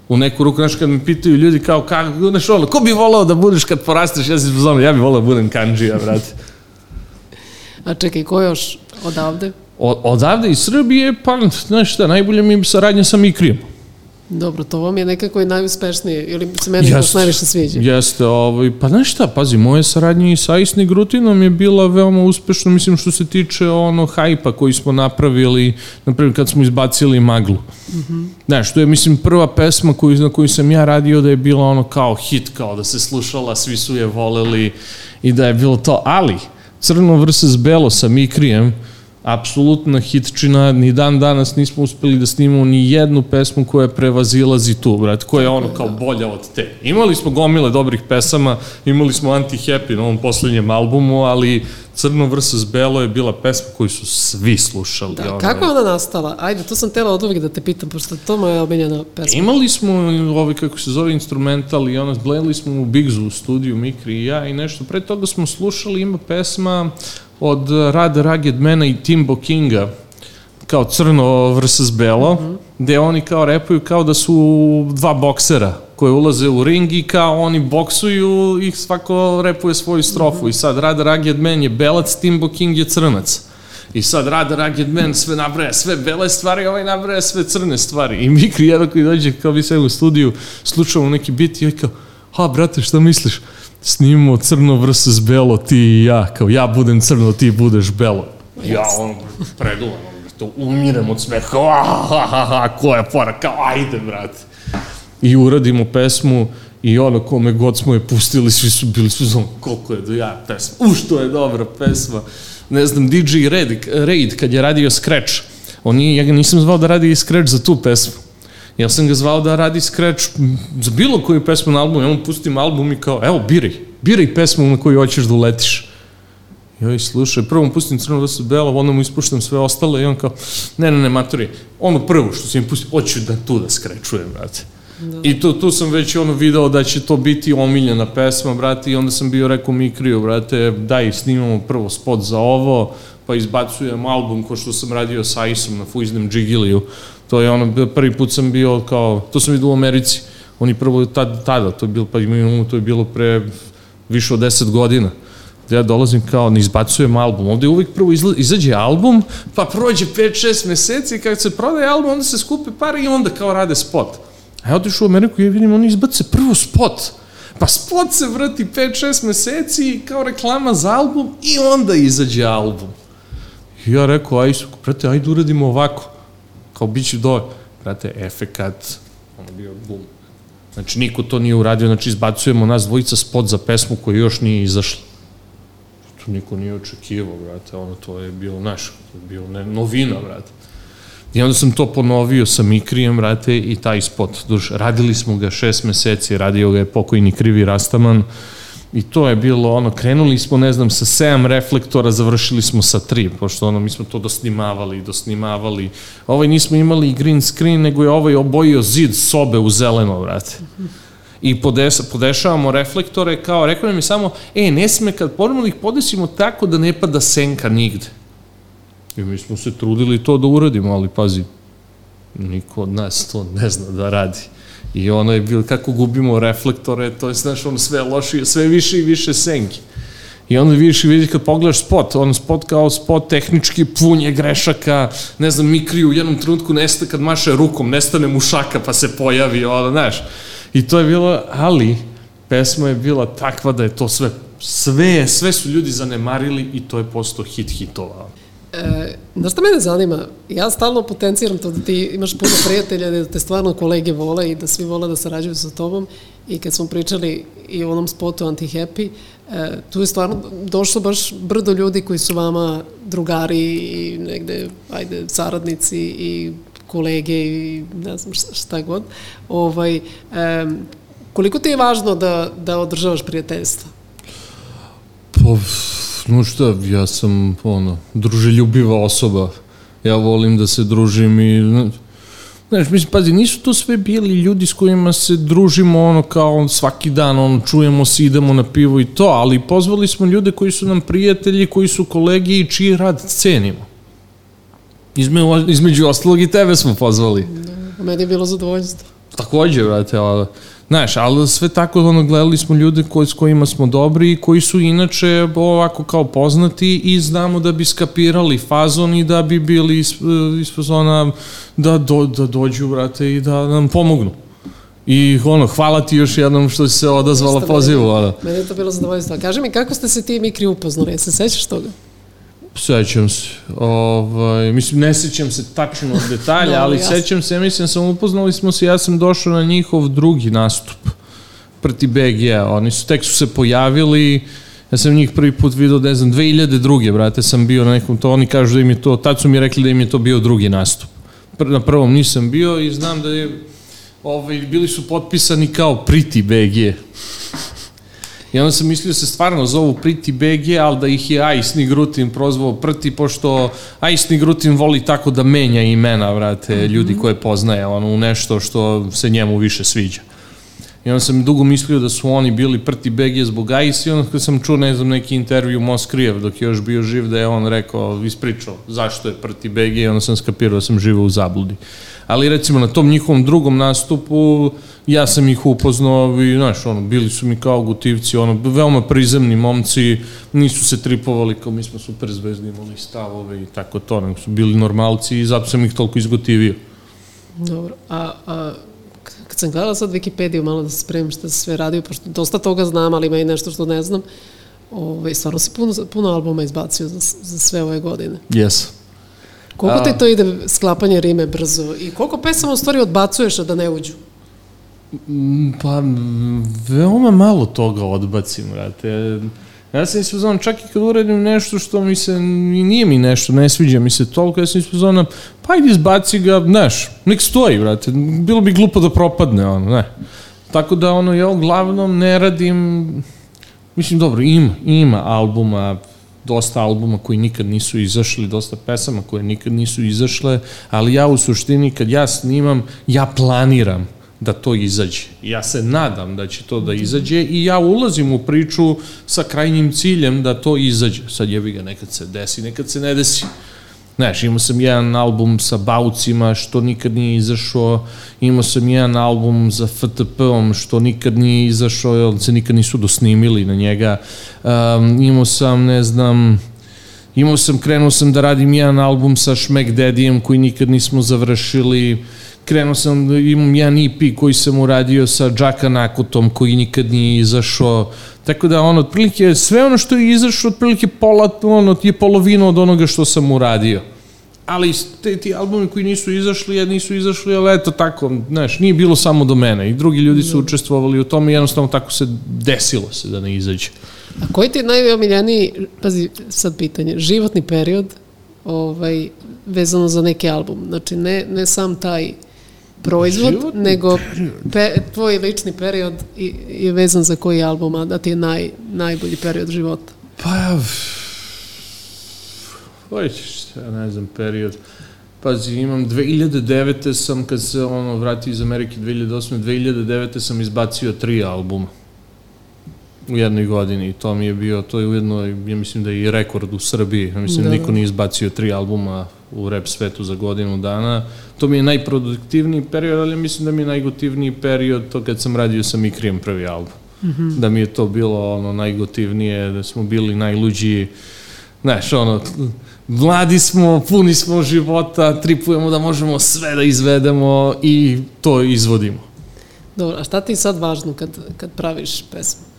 u neku ruku, znaš, kad me pitaju ljudi kao, kako, znaš, ono, ko bi volao da budeš kad porasteš, ja sam ono, ja bih volao da budem kanđija, brate. A čekaj, ko još odavde? O, odavde iz Srbije, pa, znaš šta, najbolje mi je saradnja sa Mikrijem. Dobro, to vam je nekako i najuspešnije, ili se meni yes. to najviše sviđa. Jeste, ovaj, pa znaš šta, pazi, moje saradnje i sa Isni Grutinom je bila veoma uspešna, mislim što se tiče ono hajpa koji smo napravili, naprimjer kad smo izbacili maglu. Mm -hmm. Znaš, to je, mislim, prva pesma koju, na koju sam ja radio da je bila ono kao hit, kao da se slušala, svi su je voleli i da je bilo to, ali Crno vs. Belo sa Mikrijem, apsolutna hitčina, ni dan danas nismo uspeli da snimamo ni jednu pesmu koja prevazilazi tu, brat, koja je ono kao bolja od te. Imali smo gomile dobrih pesama, imali smo Anti-Happy na ovom poslednjem albumu, ali Crno vs. Belo je bila pesma koju su svi slušali. Da, ono kako je ona nastala? Ajde, to sam tela od uvijek da te pitam, pošto to moja omiljena pesma. Imali smo ovaj, kako se zove, instrumental i ono, gledali smo u Bigzu u studiju, Mikri i ja i nešto. Pre toga smo slušali, ima pesma od Rada Ragged Mena i Timbo Kinga, kao crno vs. belo, mm -hmm. gde oni kao repuju kao da su dva boksera koje ulaze u ring i kao oni boksuju i svako repuje svoju strofu. Mm -hmm. I sad Rada Ragged Man je belac, Timbo King je crnac. I sad Rada Ragged Man sve nabraja sve bele stvari, ovaj nabraja sve crne stvari. I Mikri jedan koji dođe kao bi se u studiju, slučamo neki bit i kao, ha brate šta misliš? Snimamo crno vs. belo, ti i ja, kao ja budem crno, ti budeš belo. Ja on preduvan, to umirem od smeha, ha, ha, ha, ha, koja fora, kao ajde, brate. I uradimo pesmu i ono kome god smo je pustili, svi su bili su znam koliko je do ja pesma, u što je dobra pesma. Ne znam, DJ Raid, Raid kad je radio Scratch, on nije, ja ga nisam zvao da radi Scratch za tu pesmu Ja sam ga zvao da radi scratch za bilo koju pesmu na albumu, ja mu pustim album i kao, evo, biraj, biraj pesmu na koju hoćeš da uletiš. I ovaj slušaj, prvo mu pustim crno da su belo, onda mu ispuštam sve ostale i on kao, ne, ne, ne, matori, ono prvo što sam im pustio, hoću da tu da skrečujem, brate. Da. I tu, tu sam već ono video da će to biti omiljena pesma, brate, i onda sam bio rekao Mikriju, brate, daj, snimamo prvo spot za ovo, pa izbacujem album ko što sam radio sa Isom na Fuiznem Džigiliju, To je ono, prvi put sam bio kao, to sam vidio u Americi, oni prvo tada, tada to je bilo, pa imamo, to je bilo pre više od 10 godina ja dolazim kao, ne izbacujem album. Ovde uvijek prvo izla, izađe album, pa prođe 5-6 meseci, kad se prodaje album, onda se skupe pare i onda kao rade spot. A ja otišu u Ameriku i ja vidim, oni izbace prvo spot. Pa spot se vrati 5-6 meseci kao reklama za album i onda izađe album. I ja rekao, aj, prate, ajde uradimo ovako kao bit će do, brate, efekat, ono bio bum. Znači, niko to nije uradio, znači, izbacujemo nas dvojica spot za pesmu koja još nije izašla. To niko nije očekivao, brate, ono, to je bilo, znaš, to je bilo ne, novina, brate. I onda sam to ponovio sa Mikrijem, brate, i taj spot. Duš, radili smo ga šest meseci, radio ga je pokojni Krivi Rastaman, uh, I to je bilo ono, krenuli smo, ne znam, sa 7 reflektora, završili smo sa 3, pošto ono, mi smo to dosnimavali, dosnimavali. Ovaj nismo imali green screen, nego je ovaj obojio zid sobe u zeleno, vrate. I podesa, podešavamo reflektore, kao, rekao nam je samo, e, ne sme kad ponovno ih podesimo tako da ne pada senka nigde. I mi smo se trudili to da uradimo, ali pazi, niko od nas to ne zna da radi. I ono je bilo kako gubimo reflektore, to je, znaš, ono sve lošije, sve više i više senki. I onda vidiš i vidiš kad pogledaš spot, on spot kao spot tehnički pun je grešaka, ne znam, Mikri u jednom trenutku nesta kad maše rukom, nestane mu šaka pa se pojavi, ono, znaš. I to je bilo, ali pesma je bila takva da je to sve, sve, sve su ljudi zanemarili i to je postao hit hitova. E, znaš šta mene zanima? Ja stalno potenciram to da ti imaš puno prijatelja, da te stvarno kolege vole i da svi vole da sarađuju sa tobom. I kad smo pričali i o onom spotu Anti-Happy, e, tu je stvarno došlo baš brdo ljudi koji su vama drugari i negde, ajde, saradnici i kolege i ne znam šta god. Ovaj, koliko ti je važno da, da održavaš prijateljstva? Pa, no šta, ja sam, ono, druželjubiva osoba. Ja volim da se družim i, znaš, mislim, pazi, nisu to sve bili ljudi s kojima se družimo, ono, kao svaki dan, ono, čujemo se, idemo na pivo i to, ali pozvali smo ljude koji su nam prijatelji, koji su kolegi i čiji rad cenimo. Izme, između ostalog i tebe smo pozvali. Da, meni je bilo zadovoljstvo. Takođe, vrate, ali, Znaš, ali sve tako, ono, gledali smo ljude koji, s kojima smo dobri i koji su inače ovako kao poznati i znamo da bi skapirali fazon i da bi bili iz fazona da, do, da dođu, brate, i da nam pomognu. I ono, hvala ti još jednom što si se odazvala pozivu. Meni je to bilo zadovoljstvo. Kaži mi, kako ste se ti i Mikri upoznali? Ja se sećaš toga? Sećam se. Ovaj, mislim, ne sećam se tačno od detalja, ali jasno. sećam se, mislim, sam upoznali smo se, ja sam došao na njihov drugi nastup proti BG, oni su, tek su se pojavili, ja sam njih prvi put vidio, ne znam, 2002. brate, sam bio na nekom to, oni kažu da im je to, tad su mi rekli da im je to bio drugi nastup. Pr na prvom nisam bio i znam da je, ovaj, bili su potpisani kao Priti BG. I onda sam mislio da se stvarno zovu Priti BG, ali da ih je Ajsni Grutin prozvao Prti, pošto Ajsni Grutin voli tako da menja imena, vrate, ljudi koje poznaje, ono, u nešto što se njemu više sviđa. I onda sam dugo mislio da su oni bili Prti BG zbog Ajs i onda kad sam čuo, ne znam, neki intervju Moskrijev dok je još bio živ, da je on rekao, ispričao zašto je Prti BG i onda sam skapirao da sam živao u zabludi. Ali recimo na tom njihovom drugom nastupu ja sam ih upoznao i znaš, ono, bili su mi kao gotivci, ono, veoma prizemni momci, nisu se tripovali kao mi smo super zvezdi, imali stavove i tako to, nego su bili normalci i zato sam ih toliko izgotivio. Dobro. A, a kad sam gledala sad Wikipediju malo da se spremim šta se sve radio, pošto dosta toga znam, ali ima i nešto što ne znam, Ove, stvarno si puno, puno albuma izbacio za, za sve ove godine. Yes. Koliko ti to ide sklapanje rime brzo i koliko pesama u stvari odbacuješ da ne uđu? Mm, Pa, veoma malo toga odbacim, brate. Ja sam ispoznan, čak i kad uradim nešto što mi se, nije mi nešto, ne sviđa mi se toliko, ja sam ispoznan, pa ajde izbaci ga, znaš, nek stoji, brate, bilo bi glupo da propadne, ono, ne. Tako da, ono, ja uglavnom ne radim, mislim, dobro, ima, ima albuma, dosta albuma koji nikad nisu izašli, dosta pesama koje nikad nisu izašle, ali ja u suštini kad ja snimam, ja planiram da to izađe. Ja se nadam da će to da izađe i ja ulazim u priču sa krajnjim ciljem da to izađe. Sad jebi ga, nekad se desi, nekad se ne desi. Znaš, imao sam jedan album sa Baucima što nikad nije izašao, imao sam jedan album za FTP-om što nikad nije izašao, jer se nikad nisu dosnimili na njega. Um, imao sam, ne znam, imao sam, krenuo sam da radim jedan album sa Šmek Dedijem koji nikad nismo završili, krenuo sam, da imam jedan EP koji sam uradio sa Džaka Nakotom koji nikad nije izašao, tako da ono, otprilike, sve ono što je izašao, otprilike pola, ono, je polovina od onoga što sam uradio. Ali te, ti albumi koji nisu izašli, ja nisu izašli, ali eto tako, znaš, nije bilo samo do mene i drugi ljudi su učestvovali u tome i jednostavno tako se desilo se da ne izađe. A koji ti je najomiljeniji, pazi sad pitanje, životni period ovaj, vezano za neki album? Znači ne, ne sam taj proizvod, Životni nego pe, tvoj lični period i, je vezan za koji album, a da ti je naj, najbolji period života. Pa, hoćeš, ja ne znam, period. Pazi, imam 2009. sam, kad se ono vratio iz Amerike 2008. 2009. sam izbacio tri albuma u jednoj godini i to mi je bio, to je ujedno, ja mislim da je i rekord u Srbiji, ja mislim da, Da. niko nije izbacio tri albuma u rap svetu za godinu dana. To mi je najproduktivniji period, ali mislim da mi je najgotivniji period to kad sam radio sa Mikrijem prvi album. Mm -hmm. Da mi je to bilo ono najgotivnije, da smo bili najluđiji, znaš, ono, mladi smo, puni smo života, tripujemo da možemo sve da izvedemo i to izvodimo. Dobro, a šta ti je sad važno kad, kad praviš pesmu?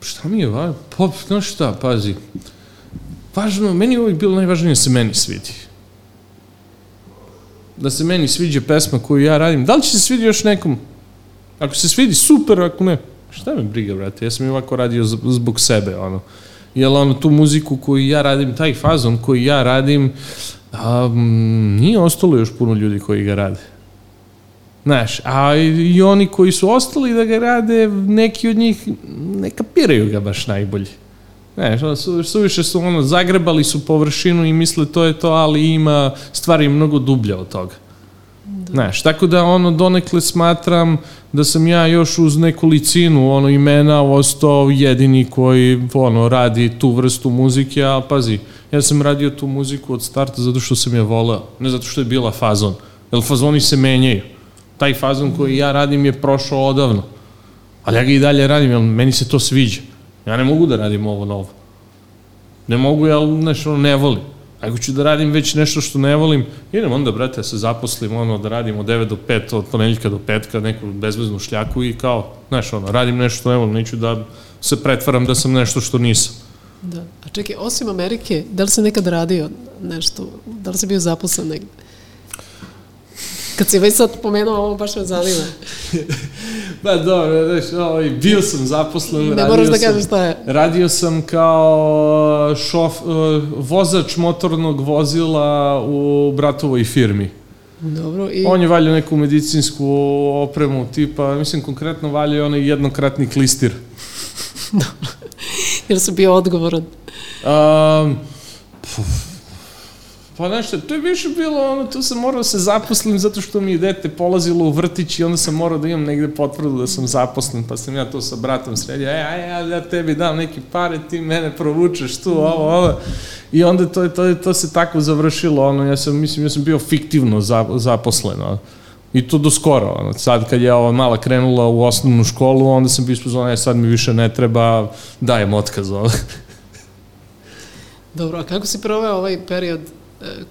Šta mi je važno? Pa, znaš šta, pazi. Važno, meni je uvijek bilo najvažnije da se meni svidi. Da se meni sviđa pesma koju ja radim. Da li će se svidi još nekom? Ako se svidi, super, ako ne, šta me briga, brate, ja sam i ovako radio zbog sebe, ono. Jel ono, tu muziku koju ja radim, taj fazon koji ja radim, um, nije ostalo još puno ljudi koji ga rade. Znaš, a i oni koji su ostali da ga rade, neki od njih ne kapiraju ga baš najbolje. Znaš, su, suviše su ono, zagrebali su površinu i misle to je to, ali ima stvari mnogo dublje od toga. Znaš, tako da ono donekle smatram da sam ja još uz nekolicinu ono imena ostao jedini koji ono radi tu vrstu muzike, a pazi, ja sam radio tu muziku od starta zato što sam je voleo, ne zato što je bila fazon, jer fazoni se menjaju. Taj fazon koji ja radim je prošao odavno. Ali ja ga i dalje radim, jer meni se to sviđa. Ja ne mogu da radim ovo novo. Ne mogu, ja nešto ne volim. Ako ću da radim već nešto što ne volim, idem onda, brate, da se zaposlim, ono, da radim od 9 do 5, od ponedeljka do petka, neku bezveznu šljaku i kao, znaš, ono, radim nešto što ne volim, neću da se pretvaram da sam nešto što nisam. Da. A čekaj, osim Amerike, da li si nekad radio nešto? Da li si bio zaposlen negde? Kad si već sad pomenuo ovo, baš me zanima. Pa dobro, znaš, ovaj, bio sam zaposlen, Ne radio moraš da kažeš šta je. Radio sam kao šof, eh, vozač motornog vozila u bratovoj firmi. Dobro, i... On je valjao neku medicinsku opremu, tipa, mislim konkretno valjao onaj jednokratni klistir. Jer sam bio odgovoran. Um, puf, pa znaš šta, to je više bilo, ono, tu sam morao da se zaposlim zato što mi je dete polazilo u vrtić i onda sam morao da imam negde potvrdu da sam zaposlen, pa sam ja to sa bratom sredio, e, aj, aj, ja tebi dam neki pare, ti mene provučeš tu, ovo, ovo. I onda to, to, to se tako završilo, ono, ja sam, mislim, ja sam bio fiktivno za, zaposlen, ono. I to do skoro, ono. sad kad je ova mala krenula u osnovnu školu, onda sam bio ispozvan, e, sad mi više ne treba, dajem otkaz, ono. Dobro, a kako si proveo ovaj period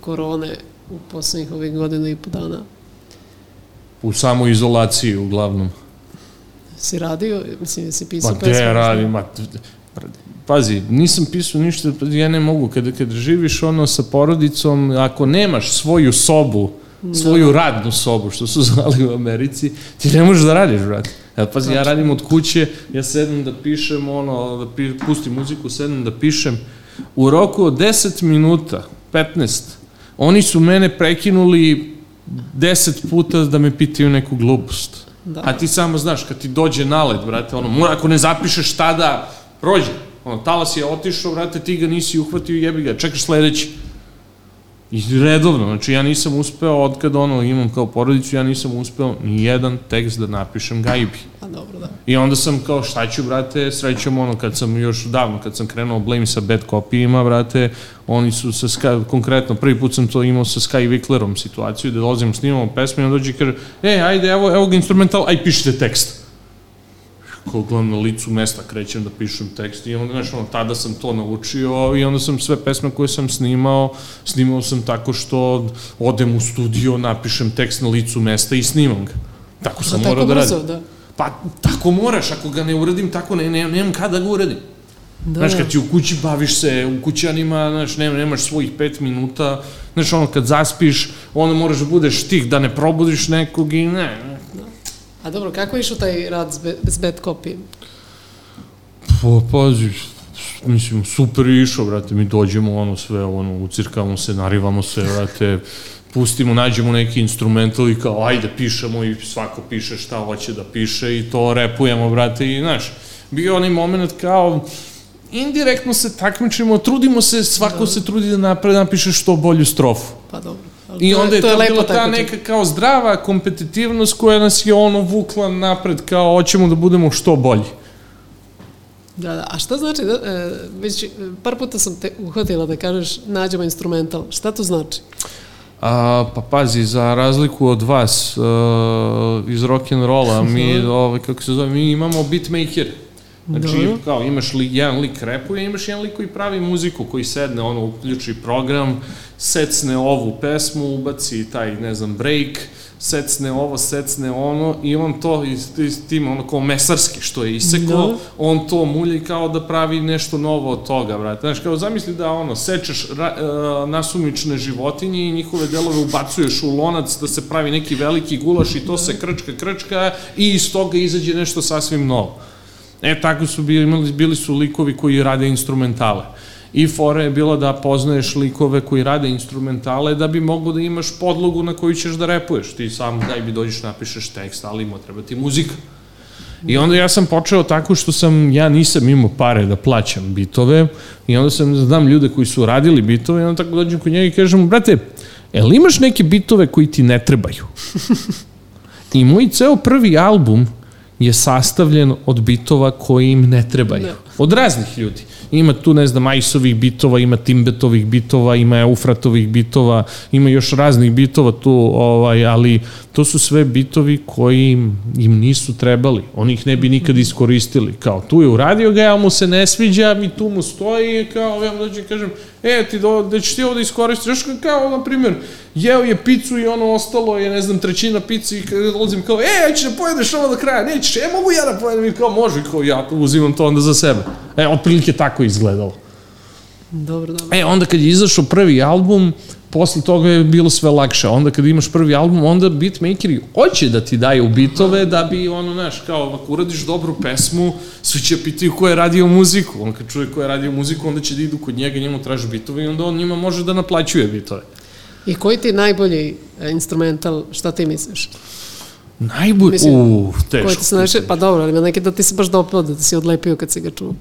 korone u poslednjih ovih godina i po dana? U samoizolaciji, uglavnom. Si radio? Mislim, jesi pisao Ma gde ja radim, ma, pazi, nisam pisao ništa, ja ne mogu, kada, kada živiš ono sa porodicom, ako nemaš svoju sobu, svoju radnu sobu, što su zvali u Americi, ti ne možeš da radiš, brate. Ja, pazi, ja radim od kuće, ja sedem da pišem, ono, da pi, pustim muziku, sedem da pišem. U roku od 10 minuta, 15, oni su mene prekinuli 10 puta da me pitaju neku glupost. Da. A ti samo znaš, kad ti dođe nalet, brate, ono, mora, ako ne zapišeš tada, prođe. Ono, talas je otišao, brate, ti ga nisi uhvatio, jebi ga, čekaš sledeći. I redovno, znači ja nisam uspeo, od kad ono imam kao porodicu, ja nisam uspeo ni jedan tekst da napišem gajbi. A dobro, da. I onda sam kao šta ću, brate, srećom ono, kad sam još davno, kad sam krenuo Blame sa bad copyima, brate, oni su sa Sky, konkretno, prvi put sam to imao sa Sky Wicklerom situaciju, da dolazim, snimamo pesmu i on dođe i kaže, e, ajde, evo, evo ga instrumental, aj pišite tekst. Kao gledam na licu mesta, krećem da pišem tekst i onda, znaš, ono, tada sam to naučio i onda sam sve pesme koje sam snimao, snimao sam tako što odem u studio, napišem tekst na licu mesta i snimam ga. Tako sam Da, morao da radim. da. Pa tako moraš, ako ga ne uradim tako, ne, ne, nemam kada da ga uradim. Da, Znaš, da. kad ti u kući baviš se, u kućanima, znaš, nema, nemaš svojih pet minuta, znaš, ono, kad zaspiš, onda moraš da budeš tih, da ne probudiš nekog i ne, ne. A dobro, kako je išao taj rad s, be, s bad copy? Pa, pazi, mislim, super je išao, brate, mi dođemo, ono, sve, ono, ucirkamo se, narivamo se, brate, pustimo, nađemo neki instrumental i kao, ajde, pišemo i svako piše šta hoće da piše i to repujemo, brate, i, znaš, bio onaj moment kao, indirektno se takmičimo, trudimo se, svako se trudi da napre, napiše što bolju strofu. Pa dobro. I to onda je to, lepo bila ta neka kao zdrava kompetitivnost koja nas je ono vukla napred kao hoćemo da budemo što bolji. Da, da. A šta znači, da, e, već e, par puta sam te uhvatila da kažeš nađemo instrumental. Šta to znači? A, pa pazi, za razliku od vas uh, iz rock'n'rolla, mi, ovaj, kako se zove, mi imamo beatmaker. Znači, Dobro. kao, imaš li, jedan lik repuje, imaš jedan lik koji pravi muziku, koji sedne, ono, uključi program, secne ovu pesmu, ubaci taj, ne znam, break, secne ovo, secne ono, i on to, iz, iz tim, ono, kao mesarski, što je isekao, Da. on to mulji kao da pravi nešto novo od toga, brate. Znaš, kao zamisli da, ono, sečeš ra, uh, nasumične životinje i njihove delove ubacuješ u lonac da se pravi neki veliki gulaš i to se krčka, krčka i iz toga izađe nešto sasvim novo. E, tako su bili, imali, bili su likovi koji rade instrumentale. I fora je bila da poznaješ likove koji rade instrumentale da bi mogo da imaš podlogu na koju ćeš da repuješ. Ti sam daj bi dođeš napišeš tekst, ali ima treba ti muzika. I onda ja sam počeo tako što sam, ja nisam imao pare da plaćam bitove i onda sam, znam ljude koji su radili bitove i onda tako dođem kod njega i kažem brate, jel imaš neke bitove koji ti ne trebaju? I moj ceo prvi album je sastavljen od bitova koji im ne trebaju. Da. Od raznih ljudi. Ima tu, ne znam, Ajsovih bitova, ima Timbetovih bitova, ima Eufratovih bitova, ima još raznih bitova tu, ovaj, ali to su sve bitovi koji im, im nisu trebali. Oni ih ne bi nikad iskoristili. Kao, tu je uradio ga, ja mu se ne sviđa, mi tu mu stoji, kao, ja mu dođem kažem, e, ti do, da ćeš ti ovo da iskoristiš, znaš, kao, na primjer, jeo je picu i ono ostalo je, ne znam, trećina pici i kada dolazim kao, e, ja ćeš da pojedeš ovo do kraja, nećeš, e, mogu ja da pojedem i kao, može, kao, ja uzimam to onda za sebe. E, otprilike tako izgledalo. Dobro, dobro. E, onda kad je izašao prvi album, posle toga je bilo sve lakše. Onda kad imaš prvi album, onda beatmakeri hoće da ti daju bitove da bi ono, znaš, kao ako uradiš dobru pesmu, svi će pitaju ko je radio muziku. On kad čuje ko je radio muziku, onda će da idu kod njega, njemu traže bitove i onda on njima može da naplaćuje bitove. I koji ti je najbolji e, instrumental, šta ti misliš? Najbolji, Mislim, uuu, teško. Koji ti se najviše, pa dobro, ali neki da ti se baš dopao, da ti si odlepio kad si ga čuo.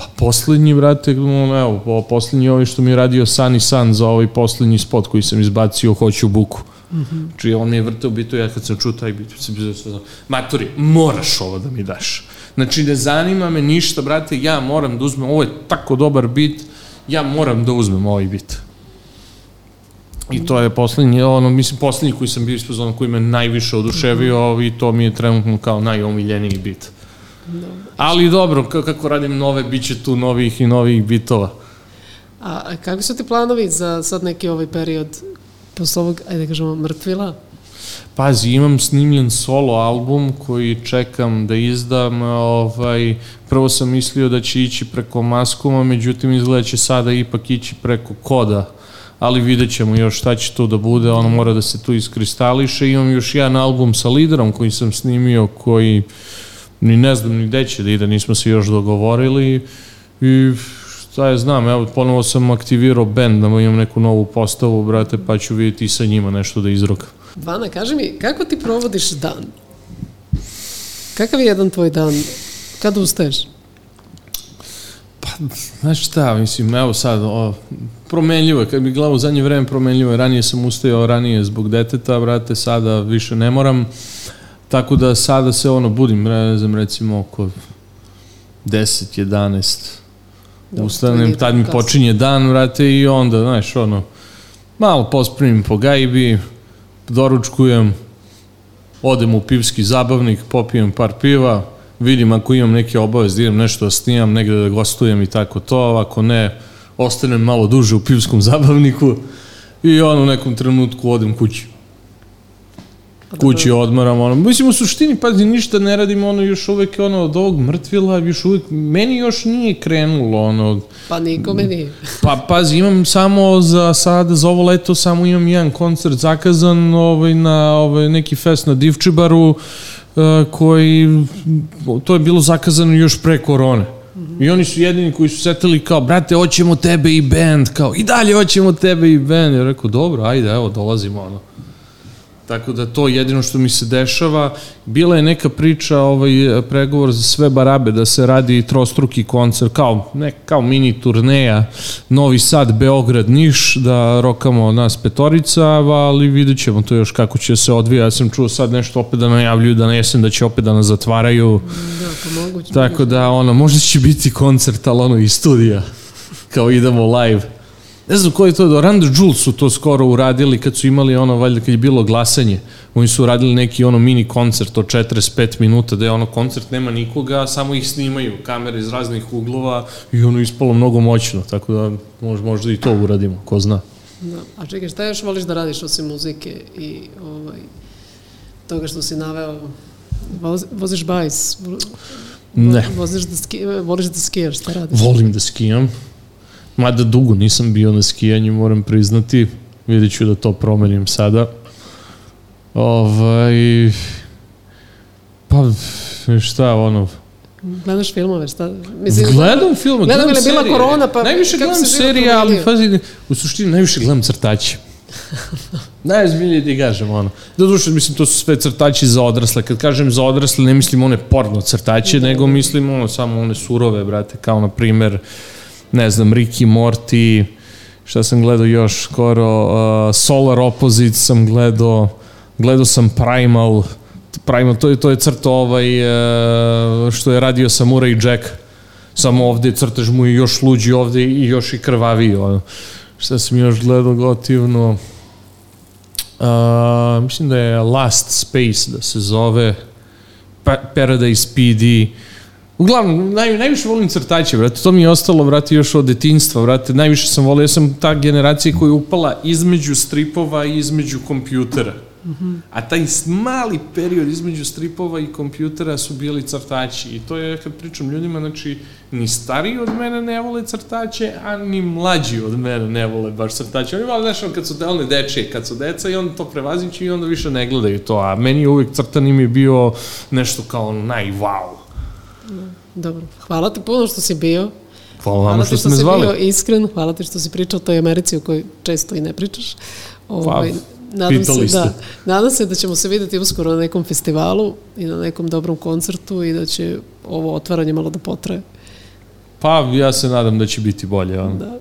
Pa poslednji, brate, ono, evo, po- poslednji ovaj što mi je radio San i San za ovaj poslednji spot koji sam izbacio Hoću buku. Mm -hmm. Čiji on mi je vrteo bitu, ja kad sam čuo taj bit, sam bio sve Matori, moraš ovo da mi daš. Znači, ne zanima me ništa, brate, ja moram da uzmem, ovo je tako dobar bit, ja moram da uzmem ovaj bit. I to je poslednji, ono, mislim, poslednji koji sam bio ispod ono koji me najviše oduševio i to mi je trenutno kao najomiljeniji bit. Ali dobro, kako radim nove, bit će tu novih i novih bitova. A kakvi su ti planovi za sad neki ovaj period posle ovog, ajde da kažemo, mrtvila? Pazi, imam snimljen solo album koji čekam da izdam. Ovaj, prvo sam mislio da će ići preko Maskuma, međutim izgleda će sada ipak ići preko Koda ali vidjet ćemo još šta će tu da bude, ono mora da se tu iskristališe. Imam još jedan album sa liderom koji sam snimio, koji ni ne znam ni gde će da ide, nismo se još dogovorili i šta je znam, evo ponovo sam aktivirao band, da imam neku novu postavu, brate, pa ću vidjeti i sa njima nešto da izrokam. Vana, kaži mi, kako ti provodiš dan? Kakav je jedan tvoj dan? Kad ustaješ? Znaš šta, mislim, evo sad, o, promenljivo je, kad bi gledao u zadnje vreme promenljivo je, ranije sam ustajao ranije zbog deteta, brate, sada više ne moram, tako da sada se ono budim, ne znam, recimo oko 10, 11, Dobro, to ustanem, tad mi kasno. počinje dan, brate, i onda, znaš, ono, malo pospremim po gajbi, doručkujem, odem u pivski zabavnik, popijem par piva, vidim ako imam neke obavez da idem nešto da snimam, negde da gostujem i tako to, ako ne, ostanem malo duže u pivskom zabavniku i on u nekom trenutku odem kući. Pa dobro. Kući odmaram, ono, mislim u suštini, pazi, ništa ne radim, ono, još uvek, ono, od ovog mrtvila, još uvek, meni još nije krenulo, ono, Pa nikome nije. Pa pazi, imam samo za sada, za ovo leto, samo imam jedan koncert zakazan ovaj, na ovaj, neki fest na Divčibaru, uh, koji, to je bilo zakazano još pre korone. I oni su jedini koji su setili kao, brate, hoćemo tebe i band, kao, i dalje hoćemo tebe i band. Ja rekao, dobro, ajde, evo, dolazimo, ono. Tako da to je jedino što mi se dešava. Bila je neka priča, ovaj pregovor za sve barabe da se radi trostruki koncert kao ne kao mini turneja Novi Sad, Beograd, Niš da rokamo nas petorica, ali videćemo to još kako će se odvija. Ja sam čuo sad nešto opet da najavljuju da na jesen da će opet da nas zatvaraju. Da, pa moguće. Tako da ono možda će biti koncert ali ono iz studija. Kao idemo live. Ne znam koji je to, Rand Jules su to skoro uradili kad su imali ono, valjda kad je bilo glasanje, oni su uradili neki ono mini koncert od 45 minuta, da je ono koncert nema nikoga, samo ih snimaju, kamere iz raznih uglova i ono ispalo mnogo moćno, tako da možda, možda i to uradimo, ko zna. Da. A čekaj, šta još voliš da radiš osim muzike i ovaj, toga što si naveo? Voz, voziš bajs? Ne. Voziš da ski, voliš da skijaš, šta radiš? Volim da skijam, mada dugo nisam bio na skijanju, moram priznati, vidjet ću da to promenim sada. Ovaj, pa, šta, ono, Gledaš filmove, šta? gledam filme, gledam gledam ili je bila serije. korona, pa Najviše gledam se serije, ali pazi, u suštini najviše gledam crtače. Najozbiljnije ti kažem, ono. Da duše, mislim, to su sve crtači za odrasle. Kad kažem za odrasle, ne mislim one porno crtače, nego mislim ono, samo one surove, brate, kao na primer, ne znam, Ricky Morty, šta sam gledao još skoro, uh, Solar Opposite sam gledao, gledao sam Primal, Primal, to je, to je crto ovaj, uh, što je radio Samurai Jack. Samo ovde crtež mu je još luđi ovde i još i krvaviji. Ono. Šta sam još gledao gotivno? Uh, mislim da je Last Space da se zove pa Paradise PD. Uglavnom, naj, najviše volim crtače, brate, to mi je ostalo, brate, još od detinstva, brate, najviše sam volio, ja sam ta generacija koja je upala između stripova i između kompjutera. Mm -hmm. A taj mali period između stripova i kompjutera su bili crtači i to je, kad pričam ljudima, znači, ni stariji od mene ne vole crtače, a ni mlađi od mene ne vole baš crtače. Oni vole, znaš, kad su delne dečije, kad su deca i onda to prevazići i onda više ne gledaju to, a meni je uvijek crtan im je bio nešto kao naj wow. Dobro, hvala ti puno što si bio. Hvala vam što, što ste me zvali. Hvala ti što si bio iskren, hvala ti što si pričao o toj Americi o kojoj često i ne pričaš. Ovaj, nadam se, pitali da, nadam se da ćemo se videti uskoro na nekom festivalu i na nekom dobrom koncertu i da će ovo otvaranje malo da potraje. Pa, ja se nadam da će biti bolje. Ono. Da.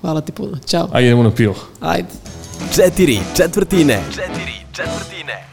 Hvala ti puno. Ćao. Ajde, idemo na pivo. Ajde. Četiri četvrtine. Četiri četvrtine.